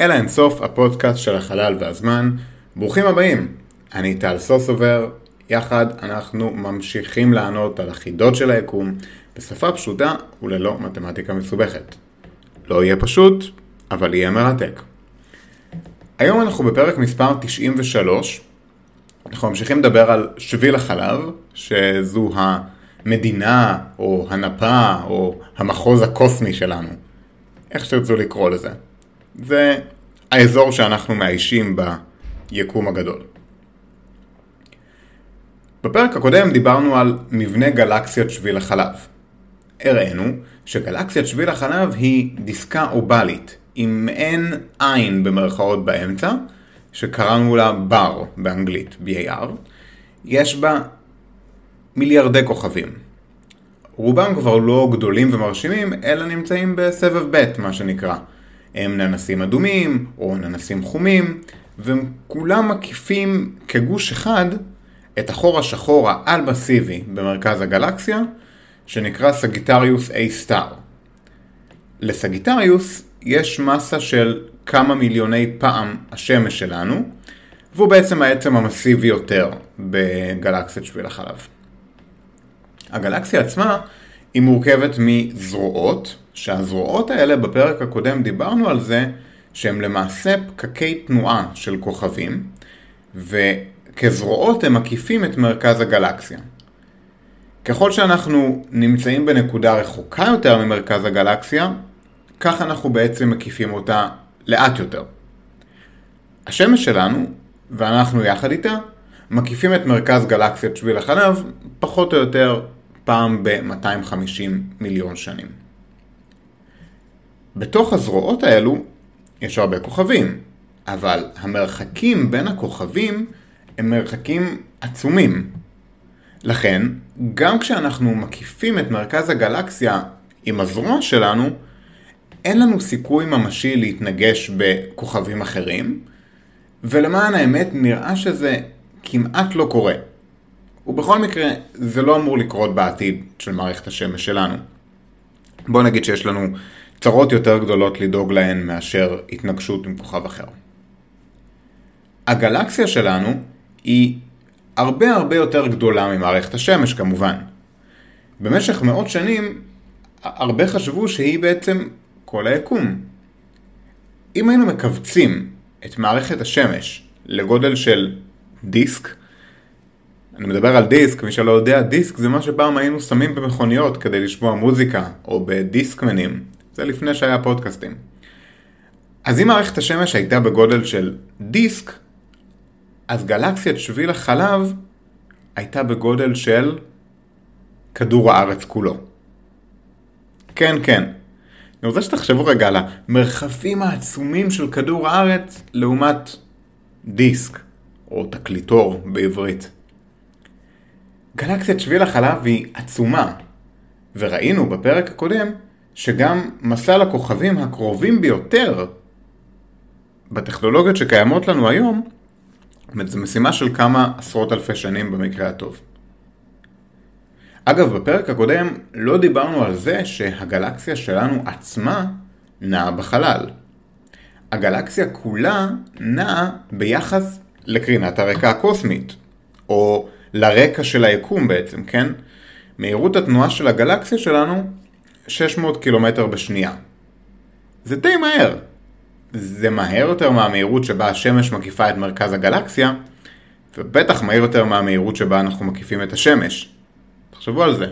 אל האינסוף, הפודקאסט של החלל והזמן. ברוכים הבאים, אני טל סוסובר, יחד אנחנו ממשיכים לענות על החידות של היקום בשפה פשוטה וללא מתמטיקה מסובכת. לא יהיה פשוט, אבל יהיה מרתק. היום אנחנו בפרק מספר 93, אנחנו ממשיכים לדבר על שביל החלב, שזו המדינה או הנפה או המחוז הקוסמי שלנו, איך שתרצו לקרוא לזה. זה האזור שאנחנו מאיישים ביקום הגדול. בפרק הקודם דיברנו על מבנה גלקסיית שביל החלב. הראינו שגלקסיית שביל החלב היא דיסקה אובלית עם מעין עין במרכאות באמצע, שקראנו לה בר באנגלית, BAR. יש בה מיליארדי כוכבים. רובם כבר לא גדולים ומרשימים, אלא נמצאים בסבב ב', מה שנקרא. הם ננסים אדומים או ננסים חומים, והם כולם מקיפים כגוש אחד את החור השחור האל-מסיבי במרכז הגלקסיה, שנקרא סגיטריוס A סטאר. לסגיטריוס יש מסה של כמה מיליוני פעם השמש שלנו, והוא בעצם העצם המסיבי יותר בגלקסיית שביל החלב. הגלקסיה עצמה היא מורכבת מזרועות, שהזרועות האלה בפרק הקודם דיברנו על זה שהם למעשה פקקי תנועה של כוכבים, וכזרועות הם מקיפים את מרכז הגלקסיה. ככל שאנחנו נמצאים בנקודה רחוקה יותר ממרכז הגלקסיה, כך אנחנו בעצם מקיפים אותה לאט יותר. השמש שלנו, ואנחנו יחד איתה, מקיפים את מרכז גלקסיית שביל החלב פחות או יותר פעם ב-250 מיליון שנים. בתוך הזרועות האלו יש הרבה כוכבים, אבל המרחקים בין הכוכבים הם מרחקים עצומים. לכן, גם כשאנחנו מקיפים את מרכז הגלקסיה עם הזרוע שלנו, אין לנו סיכוי ממשי להתנגש בכוכבים אחרים, ולמען האמת נראה שזה כמעט לא קורה. ובכל מקרה, זה לא אמור לקרות בעתיד של מערכת השמש שלנו. בוא נגיד שיש לנו צרות יותר גדולות לדאוג להן מאשר התנגשות עם כוכב אחר. הגלקסיה שלנו היא הרבה הרבה יותר גדולה ממערכת השמש כמובן. במשך מאות שנים הרבה חשבו שהיא בעצם כל היקום. אם היינו מכווצים את מערכת השמש לגודל של דיסק, אני מדבר על דיסק, מי שלא יודע, דיסק זה מה שפעם היינו שמים במכוניות כדי לשמוע מוזיקה, או בדיסקמנים, זה לפני שהיה פודקאסטים. אז אם מערכת השמש הייתה בגודל של דיסק, אז גלקסיית שביל החלב הייתה בגודל של כדור הארץ כולו. כן, כן. אני רוצה שתחשבו רגע על המרחבים העצומים של כדור הארץ לעומת דיסק, או תקליטור בעברית. גלקסיית שביל החלב היא עצומה, וראינו בפרק הקודם שגם מסע לכוכבים הקרובים ביותר בטכנולוגיות שקיימות לנו היום, זו משימה של כמה עשרות אלפי שנים במקרה הטוב. אגב, בפרק הקודם לא דיברנו על זה שהגלקסיה שלנו עצמה נעה בחלל. הגלקסיה כולה נעה ביחס לקרינת הרקע הקוסמית, או לרקע של היקום בעצם, כן? מהירות התנועה של הגלקסיה שלנו 600 קילומטר בשנייה. זה די מהר. זה מהר יותר מהמהירות שבה השמש מקיפה את מרכז הגלקסיה, ובטח מהיר יותר מהמהירות שבה אנחנו מקיפים את השמש. תחשבו על זה.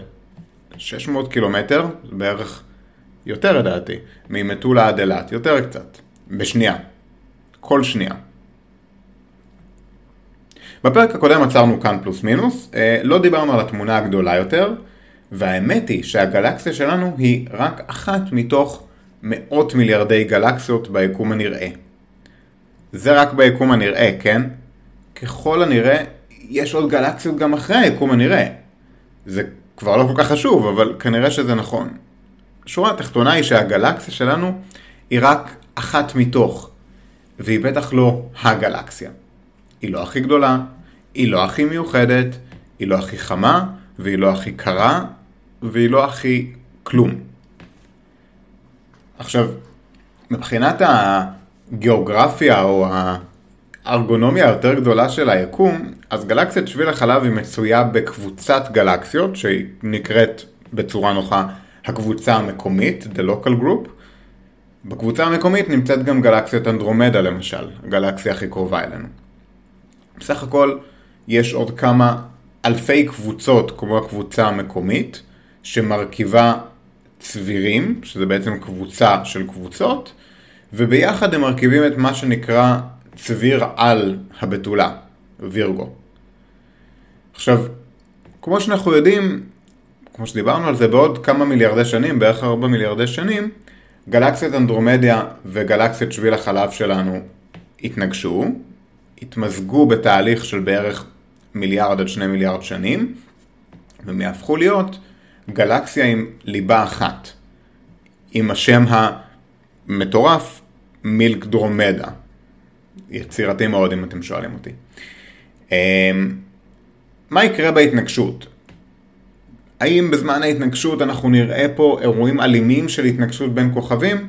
600 קילומטר, זה בערך יותר לדעתי, ממטולה עד אילת, יותר קצת, בשנייה. כל שנייה. בפרק הקודם עצרנו כאן פלוס מינוס, אה, לא דיברנו על התמונה הגדולה יותר, והאמת היא שהגלקסיה שלנו היא רק אחת מתוך מאות מיליארדי גלקסיות ביקום הנראה. זה רק ביקום הנראה, כן? ככל הנראה, יש עוד גלקסיות גם אחרי היקום הנראה. זה כבר לא כל כך חשוב, אבל כנראה שזה נכון. השורה התחתונה היא שהגלקסיה שלנו היא רק אחת מתוך, והיא בטח לא הגלקסיה. היא לא הכי גדולה, היא לא הכי מיוחדת, היא לא הכי חמה, והיא לא הכי קרה, והיא לא הכי כלום. עכשיו, מבחינת הגיאוגרפיה או הארגונומיה היותר גדולה של היקום, אז גלקסיית שביל החלב היא מצויה בקבוצת גלקסיות שנקראת בצורה נוחה הקבוצה המקומית, The Local Group. בקבוצה המקומית נמצאת גם גלקסיית אנדרומדה למשל, הגלקסיה הכי קרובה אלינו. בסך הכל יש עוד כמה אלפי קבוצות כמו הקבוצה המקומית, שמרכיבה צבירים, שזה בעצם קבוצה של קבוצות, וביחד הם מרכיבים את מה שנקרא צביר על הבתולה, וירגו. עכשיו, כמו שאנחנו יודעים, כמו שדיברנו על זה, בעוד כמה מיליארדי שנים, בערך 4 מיליארדי שנים, גלקסיית אנדרומדיה וגלקסיית שביל החלב שלנו התנגשו, התמזגו בתהליך של בערך מיליארד עד שני מיליארד שנים, והם יהפכו להיות גלקסיה עם ליבה אחת, עם השם המטורף מילק דרומדה. יצירתי מאוד אם אתם שואלים אותי. אמ, מה יקרה בהתנגשות? האם בזמן ההתנגשות אנחנו נראה פה אירועים אלימים של התנגשות בין כוכבים?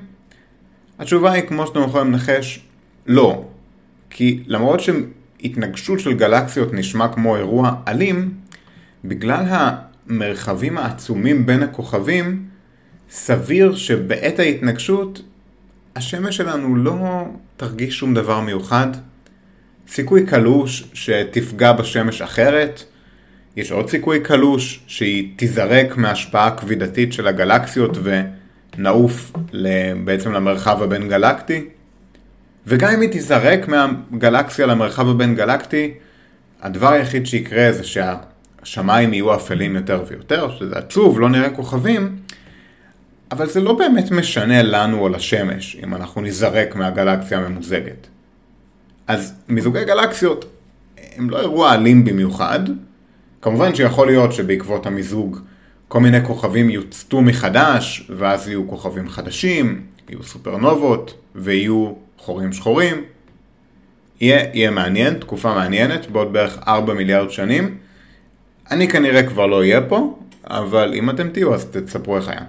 התשובה היא, כמו שאתם יכולים לנחש, לא. כי למרות שהתנגשות של גלקסיות נשמע כמו אירוע אלים, בגלל המרחבים העצומים בין הכוכבים, סביר שבעת ההתנגשות השמש שלנו לא תרגיש שום דבר מיוחד. סיכוי קלוש שתפגע בשמש אחרת, יש עוד סיכוי קלוש שהיא תיזרק מההשפעה הכבידתית של הגלקסיות ונעוף בעצם למרחב הבין גלקטי. וגם אם היא תיזרק מהגלקסיה למרחב הבין גלקטי, הדבר היחיד שיקרה זה שהשמיים יהיו אפלים יותר ויותר, שזה עצוב, לא נראה כוכבים, אבל זה לא באמת משנה לנו או לשמש אם אנחנו ניזרק מהגלקסיה הממוזגת. אז מיזוגי גלקסיות הם לא אירוע אלים במיוחד, כמובן שיכול להיות שבעקבות המיזוג כל מיני כוכבים יוצתו מחדש, ואז יהיו כוכבים חדשים, יהיו סופרנובות, ויהיו חורים שחורים. יהיה, יהיה מעניין, תקופה מעניינת, בעוד בערך 4 מיליארד שנים. אני כנראה כבר לא אהיה פה, אבל אם אתם תהיו אז תספרו איך היה.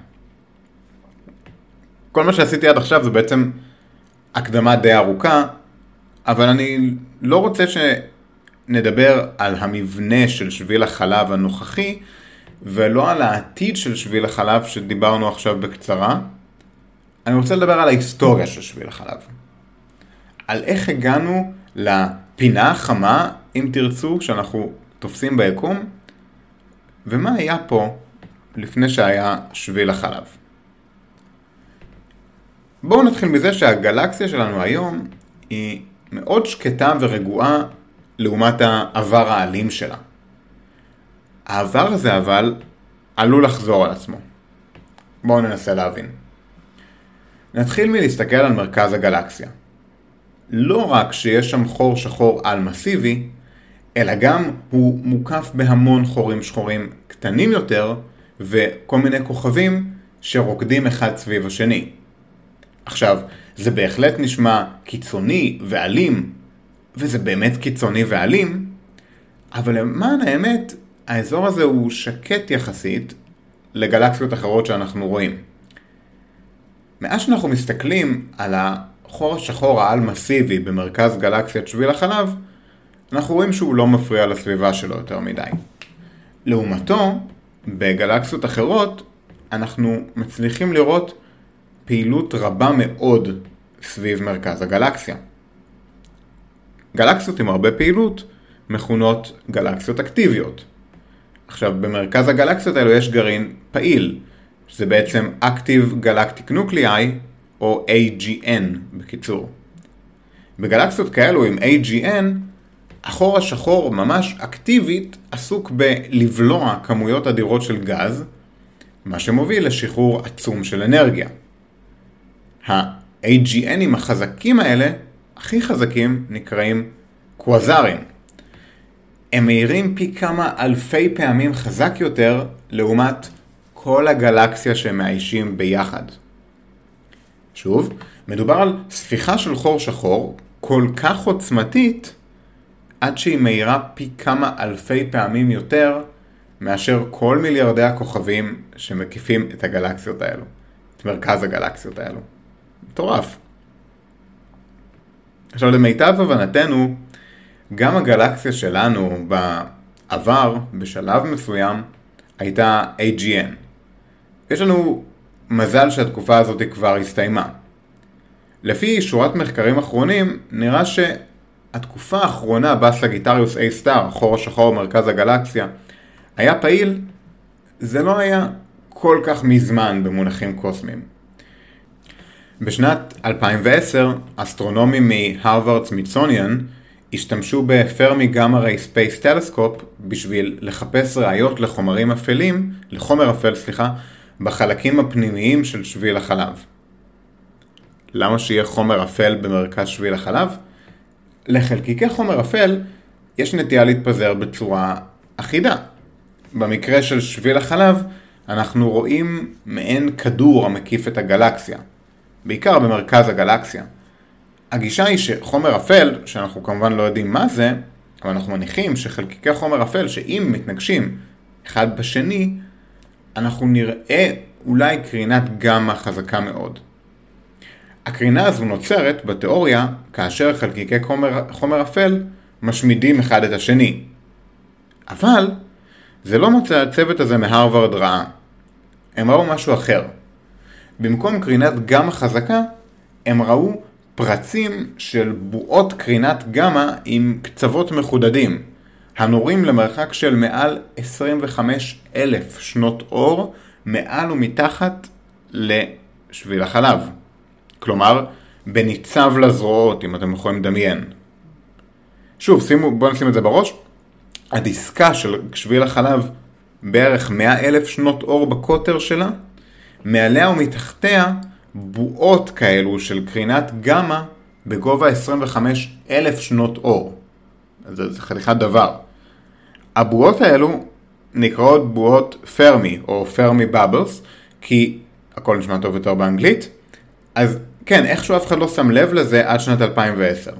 כל מה שעשיתי עד עכשיו זה בעצם הקדמה די ארוכה, אבל אני לא רוצה שנדבר על המבנה של שביל החלב הנוכחי, ולא על העתיד של שביל החלב שדיברנו עכשיו בקצרה. אני רוצה לדבר על ההיסטוריה של שביל החלב. על איך הגענו לפינה החמה, אם תרצו, שאנחנו תופסים ביקום, ומה היה פה לפני שהיה שביל החלב. בואו נתחיל מזה שהגלקסיה שלנו היום היא מאוד שקטה ורגועה לעומת העבר האלים שלה. העבר הזה אבל עלול לחזור על עצמו. בואו ננסה להבין. נתחיל מלהסתכל על מרכז הגלקסיה. לא רק שיש שם חור שחור על מסיבי, אלא גם הוא מוקף בהמון חורים שחורים קטנים יותר וכל מיני כוכבים שרוקדים אחד סביב השני. עכשיו, זה בהחלט נשמע קיצוני ואלים, וזה באמת קיצוני ואלים, אבל למען האמת, האזור הזה הוא שקט יחסית לגלקסיות אחרות שאנחנו רואים. מאז שאנחנו מסתכלים על החור השחור העל-מסיבי במרכז גלקסיית שביל החלב, אנחנו רואים שהוא לא מפריע לסביבה שלו יותר מדי. לעומתו, בגלקסיות אחרות, אנחנו מצליחים לראות פעילות רבה מאוד סביב מרכז הגלקסיה. גלקסיות עם הרבה פעילות מכונות גלקסיות אקטיביות. עכשיו, במרכז הגלקסיות האלו יש גרעין פעיל, שזה בעצם Active Galactic Nuclei, או AGN בקיצור. בגלקסיות כאלו עם AGN, החור השחור ממש אקטיבית עסוק בלבלוע כמויות אדירות של גז, מה שמוביל לשחרור עצום של אנרגיה. ה-AGNים החזקים האלה, הכי חזקים, נקראים קווזרים. הם מהירים פי כמה אלפי פעמים חזק יותר לעומת כל הגלקסיה שהם מאיישים ביחד. שוב, מדובר על ספיחה של חור שחור כל כך עוצמתית עד שהיא מהירה פי כמה אלפי פעמים יותר מאשר כל מיליארדי הכוכבים שמקיפים את הגלקסיות האלו, את מרכז הגלקסיות האלו. מטורף. עכשיו למיטב הבנתנו, גם הגלקסיה שלנו בעבר, בשלב מסוים, הייתה AGN. יש לנו מזל שהתקופה הזאת כבר הסתיימה. לפי שורת מחקרים אחרונים, נראה שהתקופה האחרונה בה Sagittarius A star, החור השחור במרכז הגלקסיה, היה פעיל, זה לא היה כל כך מזמן במונחים קוסמיים. בשנת 2010, אסטרונומים מהרווארד סמית'סוניאן השתמשו ב Fermi Gamma-ray Space Telescope בשביל לחפש ראיות לחומרים אפלים, לחומר אפל, סליחה, בחלקים הפנימיים של שביל החלב. למה שיהיה חומר אפל במרכז שביל החלב? לחלקיקי חומר אפל יש נטייה להתפזר בצורה אחידה. במקרה של שביל החלב, אנחנו רואים מעין כדור המקיף את הגלקסיה, בעיקר במרכז הגלקסיה. הגישה היא שחומר אפל, שאנחנו כמובן לא יודעים מה זה, אבל אנחנו מניחים שחלקיקי חומר אפל שאם מתנגשים אחד בשני, אנחנו נראה אולי קרינת גמא חזקה מאוד. הקרינה הזו נוצרת בתיאוריה כאשר חלקיקי חומר, חומר אפל משמידים אחד את השני. אבל זה לא מוצא הצוות הזה מהרווארד רעה. הם ראו משהו אחר. במקום קרינת גמא חזקה, הם ראו פרצים של בועות קרינת גמא עם קצוות מחודדים, הנורים למרחק של מעל 25 אלף שנות אור מעל ומתחת לשביל החלב. כלומר, בניצב לזרועות, אם אתם יכולים לדמיין. שוב, שימו, בואו נשים את זה בראש. הדיסקה של שביל החלב בערך 100 אלף שנות אור בקוטר שלה, מעליה ומתחתיה בועות כאלו של קרינת גמא בגובה 25 אלף שנות אור. זה, זה חתיכת דבר. הבועות האלו נקראות בועות פרמי או פרמי בבלס, כי הכל נשמע טוב יותר באנגלית. אז כן, איכשהו אף אחד לא שם לב לזה עד שנת 2010.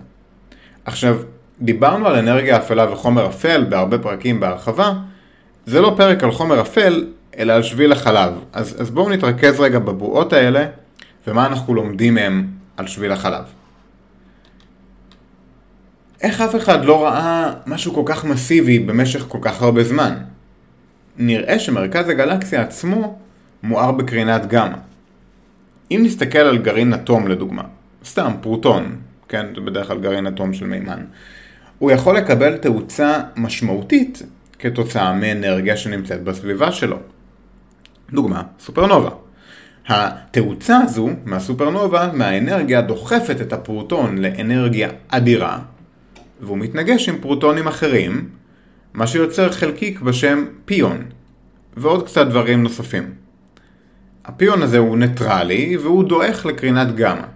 עכשיו, דיברנו על אנרגיה אפלה וחומר אפל בהרבה פרקים בהרחבה, זה לא פרק על חומר אפל, אלא על שביל החלב. אז, אז בואו נתרכז רגע בבועות האלה, ומה אנחנו לומדים מהם על שביל החלב. איך אף אחד לא ראה משהו כל כך מסיבי במשך כל כך הרבה זמן? נראה שמרכז הגלקסיה עצמו מואר בקרינת גמא. אם נסתכל על גרעין אטום לדוגמה, סתם פרוטון, כן, זה בדרך כלל גרעין אטום של מימן, הוא יכול לקבל תאוצה משמעותית כתוצאה מאנרגיה שנמצאת בסביבה שלו. דוגמה, סופרנובה. התאוצה הזו מהסופרנובה, מהאנרגיה, דוחפת את הפרוטון לאנרגיה אדירה, והוא מתנגש עם פרוטונים אחרים, מה שיוצר חלקיק בשם פיון, ועוד קצת דברים נוספים. הפיון הזה הוא ניטרלי והוא דועך לקרינת גמא.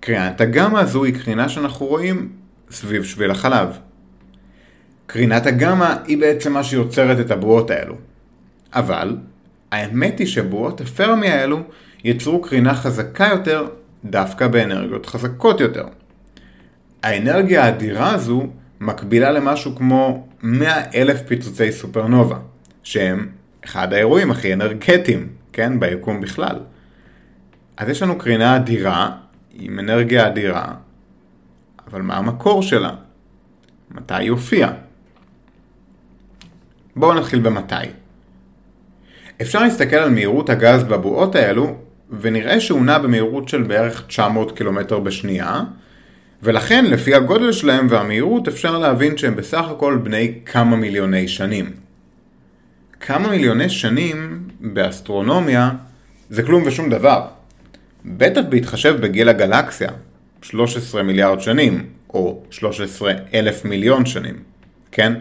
קרינת הגמא הזו היא קרינה שאנחנו רואים סביב שביל החלב. קרינת הגמא היא בעצם מה שיוצרת את הבועות האלו. אבל, האמת היא שבועות הפרמי האלו יצרו קרינה חזקה יותר דווקא באנרגיות חזקות יותר. האנרגיה האדירה הזו מקבילה למשהו כמו 100 אלף פיצוצי סופרנובה, שהם אחד האירועים הכי אנרגטיים, כן, ביקום בכלל. אז יש לנו קרינה אדירה, עם אנרגיה אדירה, אבל מה המקור שלה? מתי היא הופיעה? בואו נתחיל במתי. אפשר להסתכל על מהירות הגז בבועות האלו, ונראה שהוא נע במהירות של בערך 900 קילומטר בשנייה, ולכן לפי הגודל שלהם והמהירות אפשר להבין שהם בסך הכל בני כמה מיליוני שנים. כמה מיליוני שנים באסטרונומיה זה כלום ושום דבר. בטח בהתחשב בגיל הגלקסיה, 13 מיליארד שנים, או 13 אלף מיליון שנים, כן?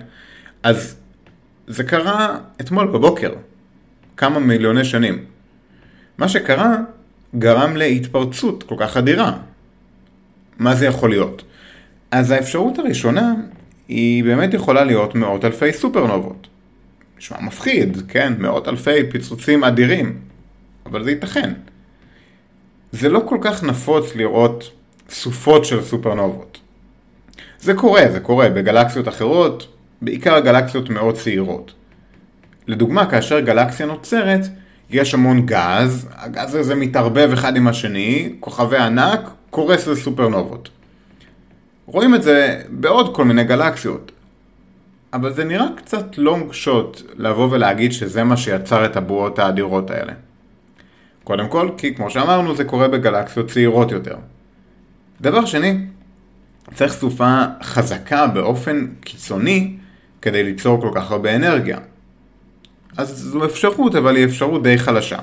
אז זה קרה אתמול בבוקר, כמה מיליוני שנים. מה שקרה גרם להתפרצות כל כך אדירה. מה זה יכול להיות? אז האפשרות הראשונה היא באמת יכולה להיות מאות אלפי סופרנובות. נשמע מפחיד, כן? מאות אלפי פיצוצים אדירים, אבל זה ייתכן. זה לא כל כך נפוץ לראות סופות של סופרנובות. זה קורה, זה קורה בגלקסיות אחרות, בעיקר גלקסיות מאוד צעירות. לדוגמה, כאשר גלקסיה נוצרת, יש המון גז, הגז הזה מתערבב אחד עם השני, כוכבי ענק, קורס לסופרנובות. רואים את זה בעוד כל מיני גלקסיות. אבל זה נראה קצת לונג שוט לבוא ולהגיד שזה מה שיצר את הבועות האדירות האלה. קודם כל, כי כמו שאמרנו, זה קורה בגלקסיות צעירות יותר. דבר שני, צריך סופה חזקה באופן קיצוני כדי ליצור כל כך הרבה אנרגיה. אז זו אפשרות, אבל היא אפשרות די חלשה.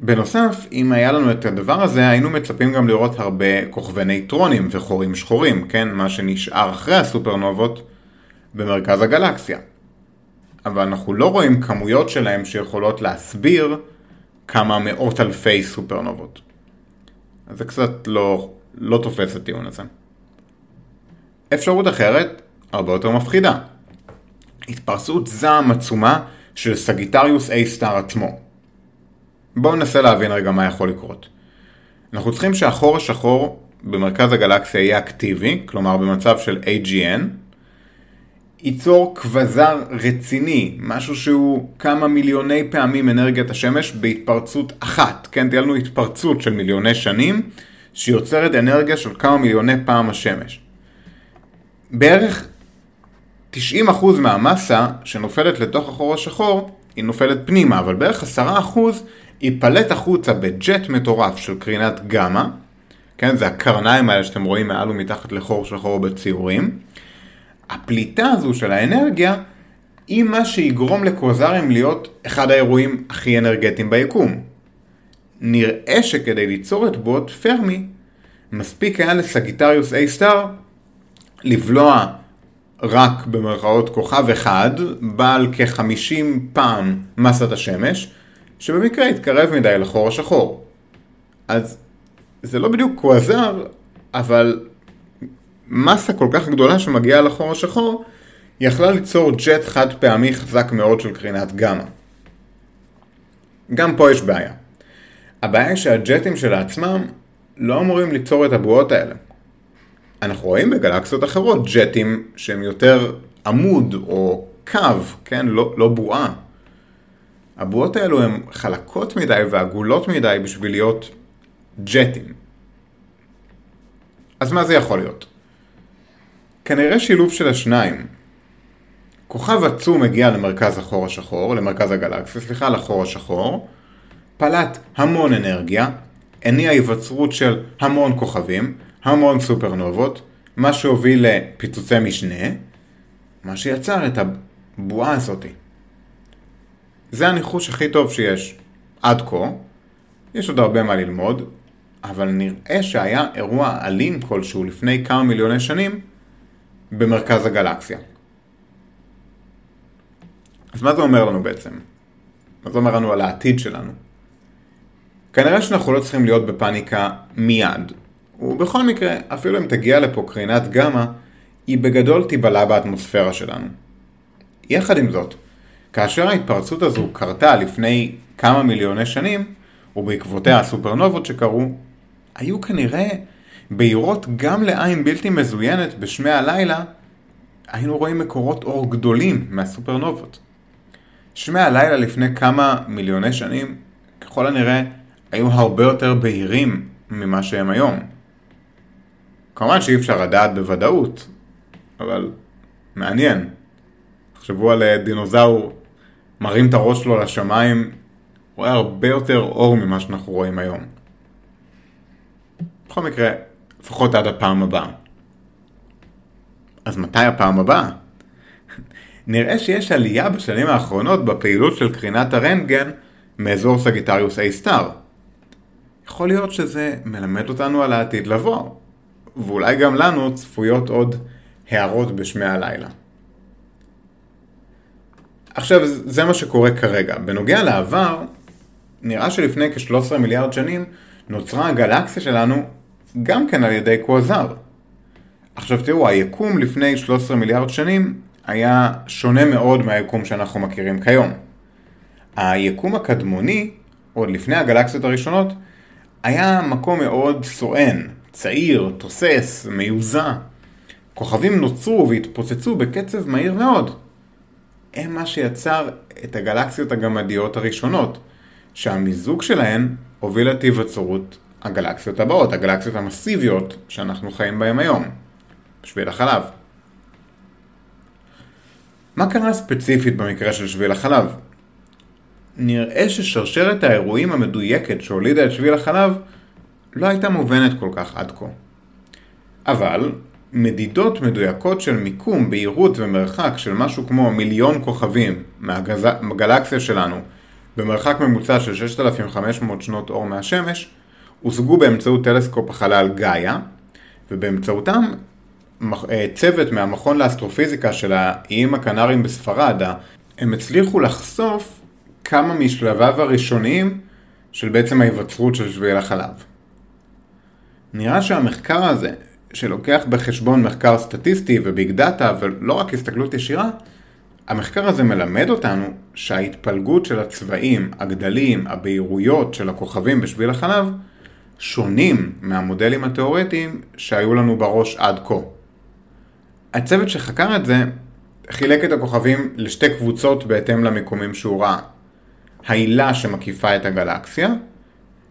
בנוסף, אם היה לנו את הדבר הזה, היינו מצפים גם לראות הרבה כוכבי נייטרונים וחורים שחורים, כן? מה שנשאר אחרי הסופרנובות במרכז הגלקסיה. אבל אנחנו לא רואים כמויות שלהם שיכולות להסביר כמה מאות אלפי סופרנובות. אז זה קצת לא, לא תופס הטיעון הזה. אפשרות אחרת, הרבה יותר מפחידה. התפרסות זעם עצומה של סגיטריוס A סטאר עצמו. בואו ננסה להבין רגע מה יכול לקרות. אנחנו צריכים שהחור השחור במרכז הגלקסיה יהיה אקטיבי, כלומר במצב של AGN, ייצור כבזר רציני, משהו שהוא כמה מיליוני פעמים אנרגיית השמש בהתפרצות אחת, כן, תהיה לנו התפרצות של מיליוני שנים, שיוצרת אנרגיה של כמה מיליוני פעם השמש. בערך 90% מהמסה שנופלת לתוך החור השחור, היא נופלת פנימה, אבל בערך 10% ייפלט החוצה בג'ט מטורף של קרינת גמא, כן, זה הקרניים האלה שאתם רואים מעל ומתחת לחור שחור בציורים. הפליטה הזו של האנרגיה היא מה שיגרום לקווזרים להיות אחד האירועים הכי אנרגטיים ביקום. נראה שכדי ליצור את בועות פרמי, מספיק היה ל Sagittarius A star לבלוע רק במרכאות כוכב אחד, בעל כ-50 פעם מסת השמש, שבמקרה התקרב מדי לחור השחור. אז זה לא בדיוק קווזר, אבל מסה כל כך גדולה שמגיעה לחור השחור, יכלה ליצור ג'ט חד פעמי חזק מאוד של קרינת גמא. גם פה יש בעיה. הבעיה היא שהג'טים של עצמם לא אמורים ליצור את הבועות האלה. אנחנו רואים בגלקסיות אחרות ג'טים שהם יותר עמוד או קו, כן? לא, לא בועה. הבועות האלו הן חלקות מדי ועגולות מדי בשביל להיות ג'טים. אז מה זה יכול להיות? כנראה שילוב של השניים. כוכב עצום מגיע למרכז החור השחור, למרכז הגלקסיה, סליחה, לחור השחור, פלט המון אנרגיה, הניע היווצרות של המון כוכבים, המון סופרנובות, מה שהוביל לפיצוצי משנה, מה שיצר את הבועה הזאתי. זה הניחוש הכי טוב שיש עד כה, יש עוד הרבה מה ללמוד, אבל נראה שהיה אירוע אלים כלשהו לפני כמה מיליוני שנים במרכז הגלקסיה. אז מה זה אומר לנו בעצם? מה זה אומר לנו על העתיד שלנו? כנראה שאנחנו לא צריכים להיות בפאניקה מיד. ובכל מקרה, אפילו אם תגיע לפה קרינת גמא, היא בגדול תיבלע באטמוספירה שלנו. יחד עם זאת, כאשר ההתפרצות הזו קרתה לפני כמה מיליוני שנים, ובעקבותיה הסופרנובות שקרו, היו כנראה בהירות גם לעין בלתי מזוינת בשמי הלילה, היינו רואים מקורות אור גדולים מהסופרנובות. שמי הלילה לפני כמה מיליוני שנים, ככל הנראה, היו הרבה יותר בהירים ממה שהם היום. כמובן שאי אפשר לדעת בוודאות, אבל מעניין. תחשבו על אה, דינוזאור מרים את הראש שלו לשמיים, רואה הרבה יותר אור ממה שאנחנו רואים היום. בכל מקרה, לפחות עד הפעם הבאה. אז מתי הפעם הבאה? נראה שיש עלייה בשנים האחרונות בפעילות של קרינת הרנטגן מאזור סגיטריוס A סטאר. יכול להיות שזה מלמד אותנו על העתיד לבוא, ואולי גם לנו צפויות עוד הערות בשמי הלילה. עכשיו, זה מה שקורה כרגע. בנוגע לעבר, נראה שלפני כ-13 מיליארד שנים נוצרה הגלקסיה שלנו גם כן על ידי קווזר. עכשיו תראו, היקום לפני 13 מיליארד שנים היה שונה מאוד מהיקום שאנחנו מכירים כיום. היקום הקדמוני, עוד לפני הגלקסיות הראשונות, היה מקום מאוד סואן, צעיר, תוסס, מיוזע. כוכבים נוצרו והתפוצצו בקצב מהיר מאוד. הם מה שיצר את הגלקסיות הגמדיות הראשונות, שהמיזוג שלהן הוביל את היווצרות הגלקסיות הבאות, הגלקסיות המסיביות שאנחנו חיים בהן היום, שביל החלב. מה קרה ספציפית במקרה של שביל החלב? נראה ששרשרת האירועים המדויקת שהולידה את שביל החלב לא הייתה מובנת כל כך עד כה. אבל מדידות מדויקות של מיקום, בהירות ומרחק של משהו כמו מיליון כוכבים מהגלקסיה שלנו במרחק ממוצע של 6,500 שנות אור מהשמש הושגו באמצעות טלסקופ החלל גאיה ובאמצעותם אה, צוות מהמכון לאסטרופיזיקה של האיים הקנריים בספרד הם הצליחו לחשוף כמה משלביו הראשוניים של בעצם ההיווצרות של שביל החלב. נראה שהמחקר הזה, שלוקח בחשבון מחקר סטטיסטי וביג דאטה ולא רק הסתכלות ישירה, המחקר הזה מלמד אותנו שההתפלגות של הצבעים, הגדלים, הבהירויות של הכוכבים בשביל החלב שונים מהמודלים התאורטיים שהיו לנו בראש עד כה. הצוות שחקר את זה חילק את הכוכבים לשתי קבוצות בהתאם למיקומים שהוא ראה. העילה שמקיפה את הגלקסיה,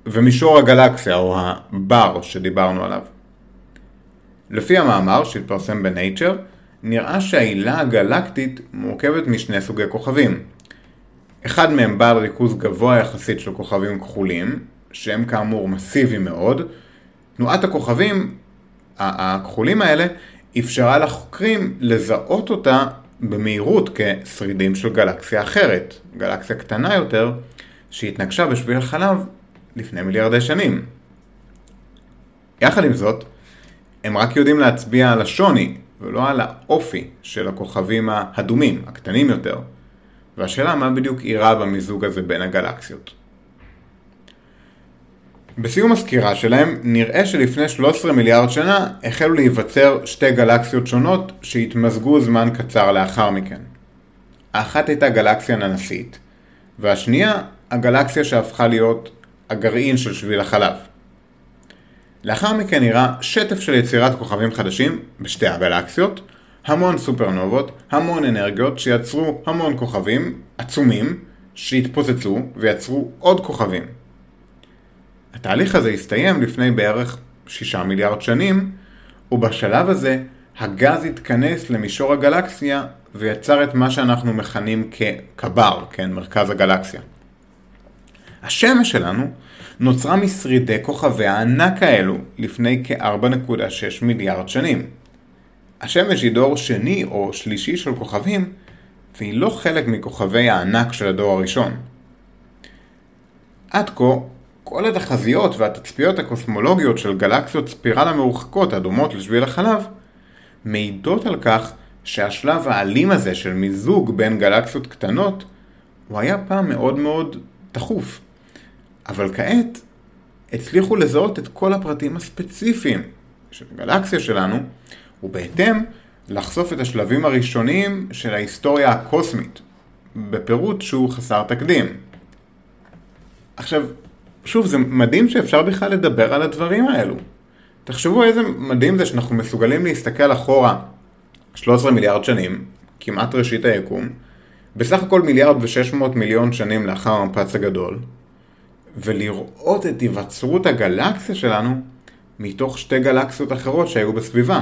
ומישור הגלקסיה או הבר שדיברנו עליו. לפי המאמר שהתפרסם בנייצ'ר, נראה שהעילה הגלקטית מורכבת משני סוגי כוכבים. אחד מהם בעל ריכוז גבוה יחסית של כוכבים כחולים, שהם כאמור מסיביים מאוד. תנועת הכוכבים הכחולים האלה אפשרה לחוקרים לזהות אותה במהירות כשרידים של גלקסיה אחרת, גלקסיה קטנה יותר, שהתנגשה בשביל החלב לפני מיליארדי שנים. יחד עם זאת, הם רק יודעים להצביע על השוני ולא על האופי של הכוכבים האדומים, הקטנים יותר, והשאלה מה בדיוק אירע במיזוג הזה בין הגלקסיות. בסיום הסקירה שלהם נראה שלפני 13 מיליארד שנה החלו להיווצר שתי גלקסיות שונות שהתמזגו זמן קצר לאחר מכן. האחת הייתה גלקסיה ננסית, והשנייה הגלקסיה שהפכה להיות הגרעין של שביל החלב. לאחר מכן נראה שטף של יצירת כוכבים חדשים בשתי הגלקסיות, המון סופרנובות, המון אנרגיות שיצרו המון כוכבים עצומים שהתפוצצו ויצרו עוד כוכבים. התהליך הזה הסתיים לפני בערך שישה מיליארד שנים, ובשלב הזה הגז התכנס למישור הגלקסיה ויצר את מה שאנחנו מכנים כקבר, כן, מרכז הגלקסיה. השמש שלנו נוצרה משרידי כוכבי הענק האלו לפני כ-4.6 מיליארד שנים. השמש היא דור שני או שלישי של כוכבים, והיא לא חלק מכוכבי הענק של הדור הראשון. עד כה, כל התחזיות והתצפיות הקוסמולוגיות של גלקסיות ספירלה מרוחקות הדומות לשביל החלב, מעידות על כך שהשלב האלים הזה של מיזוג בין גלקסיות קטנות, הוא היה פעם מאוד מאוד תכוף. אבל כעת הצליחו לזהות את כל הפרטים הספציפיים של הגלקסיה שלנו, ובהתאם לחשוף את השלבים הראשוניים של ההיסטוריה הקוסמית, בפירוט שהוא חסר תקדים. עכשיו, שוב, זה מדהים שאפשר בכלל לדבר על הדברים האלו. תחשבו איזה מדהים זה שאנחנו מסוגלים להסתכל אחורה 13 מיליארד שנים, כמעט ראשית היקום, בסך הכל מיליארד ושש מאות מיליון שנים לאחר המפץ הגדול, ולראות את היווצרות הגלקסיה שלנו מתוך שתי גלקסיות אחרות שהיו בסביבה.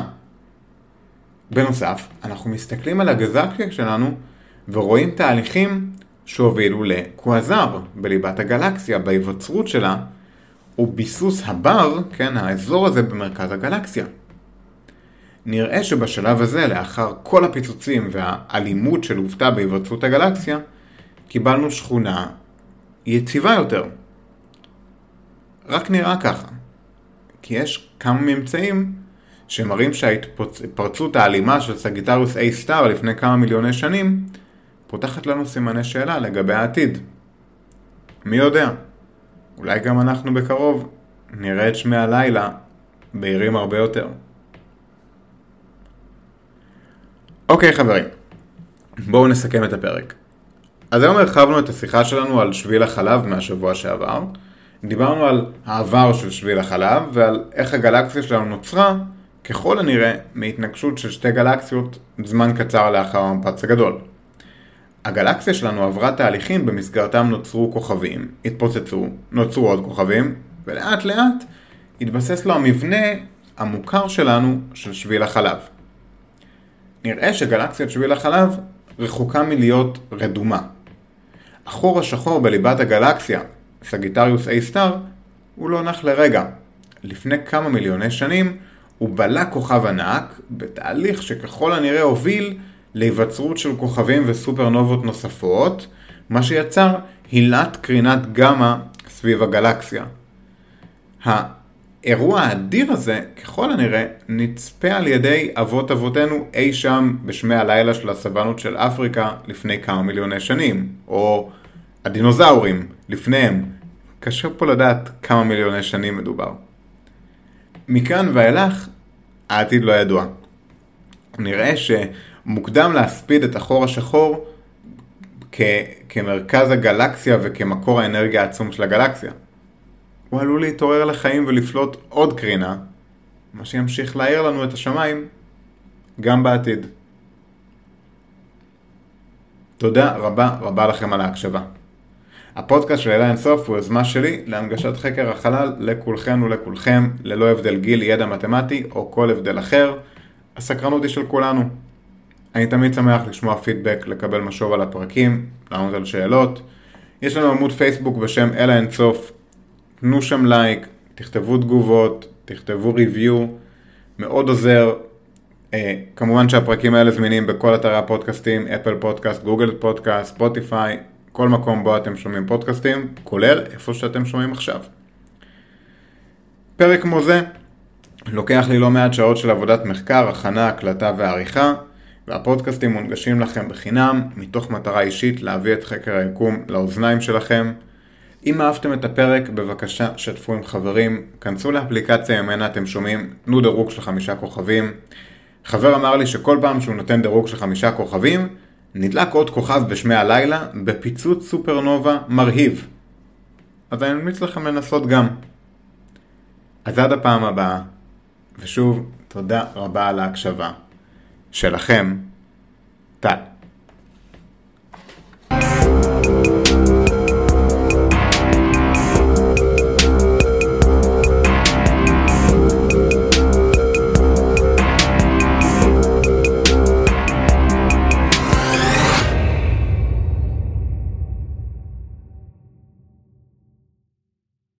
בנוסף, אנחנו מסתכלים על הגזקיה שלנו ורואים תהליכים שהובילו לקוואזר בליבת הגלקסיה, בהיווצרות שלה, וביסוס הבר, כן, האזור הזה במרכז הגלקסיה. נראה שבשלב הזה, לאחר כל הפיצוצים והאלימות שלוותה בהיווצרות הגלקסיה, קיבלנו שכונה יציבה יותר. רק נראה ככה. כי יש כמה ממצאים שמראים שההתפרצות האלימה של סגיטריוס A סטאר לפני כמה מיליוני שנים פותחת לנו סימני שאלה לגבי העתיד. מי יודע, אולי גם אנחנו בקרוב נראה את שמי הלילה בהירים הרבה יותר. אוקיי חברים, בואו נסכם את הפרק. אז היום הרחבנו את השיחה שלנו על שביל החלב מהשבוע שעבר. דיברנו על העבר של שביל החלב ועל איך הגלקסיה שלנו נוצרה, ככל הנראה, מהתנגשות של שתי גלקסיות זמן קצר לאחר המפץ הגדול. הגלקסיה שלנו עברה תהליכים במסגרתם נוצרו כוכבים, התפוצצו, נוצרו עוד כוכבים, ולאט לאט התבסס לו המבנה המוכר שלנו של שביל החלב. נראה שגלקסיית שביל החלב רחוקה מלהיות רדומה. החור השחור בליבת הגלקסיה, סגיטריוס A סטאר, הוא לא נח לרגע. לפני כמה מיליוני שנים הוא בלע כוכב ענק בתהליך שככל הנראה הוביל להיווצרות של כוכבים וסופרנובות נוספות, מה שיצר הילת קרינת גמא סביב הגלקסיה. האירוע האדיר הזה, ככל הנראה, נצפה על ידי אבות אבותינו אי שם בשמי הלילה של הסוונות של אפריקה לפני כמה מיליוני שנים, או הדינוזאורים לפניהם. קשה פה לדעת כמה מיליוני שנים מדובר. מכאן ואילך, העתיד לא ידוע. נראה שמוקדם להספיד את החור השחור כ- כמרכז הגלקסיה וכמקור האנרגיה העצום של הגלקסיה. הוא עלול להתעורר לחיים ולפלוט עוד קרינה, מה שימשיך להאיר לנו את השמיים גם בעתיד. תודה רבה רבה לכם על ההקשבה. הפודקאסט של אלה אינסוף הוא יוזמה שלי להנגשת חקר החלל לכולכן ולכולכם, ללא הבדל גיל, ידע מתמטי או כל הבדל אחר. הסקרנות היא של כולנו. אני תמיד שמח לשמוע פידבק, לקבל משוב על הפרקים, לענות על שאלות. יש לנו עמוד פייסבוק בשם אלה אינסוף, תנו שם לייק, תכתבו תגובות, תכתבו ריוויו, מאוד עוזר. אה, כמובן שהפרקים האלה זמינים בכל אתרי הפודקאסטים, אפל פודקאסט, גוגל פודקאסט, ספוטיפיי, כל מקום בו אתם שומעים פודקאסטים, כולל איפה שאתם שומעים עכשיו. פרק כמו זה לוקח לי לא מעט שעות של עבודת מחקר, הכנה, הקלטה ועריכה, והפודקאסטים מונגשים לכם בחינם, מתוך מטרה אישית להביא את חקר היקום לאוזניים שלכם. אם אהבתם את הפרק, בבקשה שתפו עם חברים, כנסו לאפליקציה ממנה אתם שומעים, תנו דירוג של חמישה כוכבים. חבר אמר לי שכל פעם שהוא נותן דירוג של חמישה כוכבים, נדלק עוד כוכב בשמי הלילה בפיצוץ סופרנובה מרהיב. אז אני ממליץ לכם לנסות גם. אז עד הפעם הבאה, ושוב, תודה רבה על ההקשבה. שלכם, טל.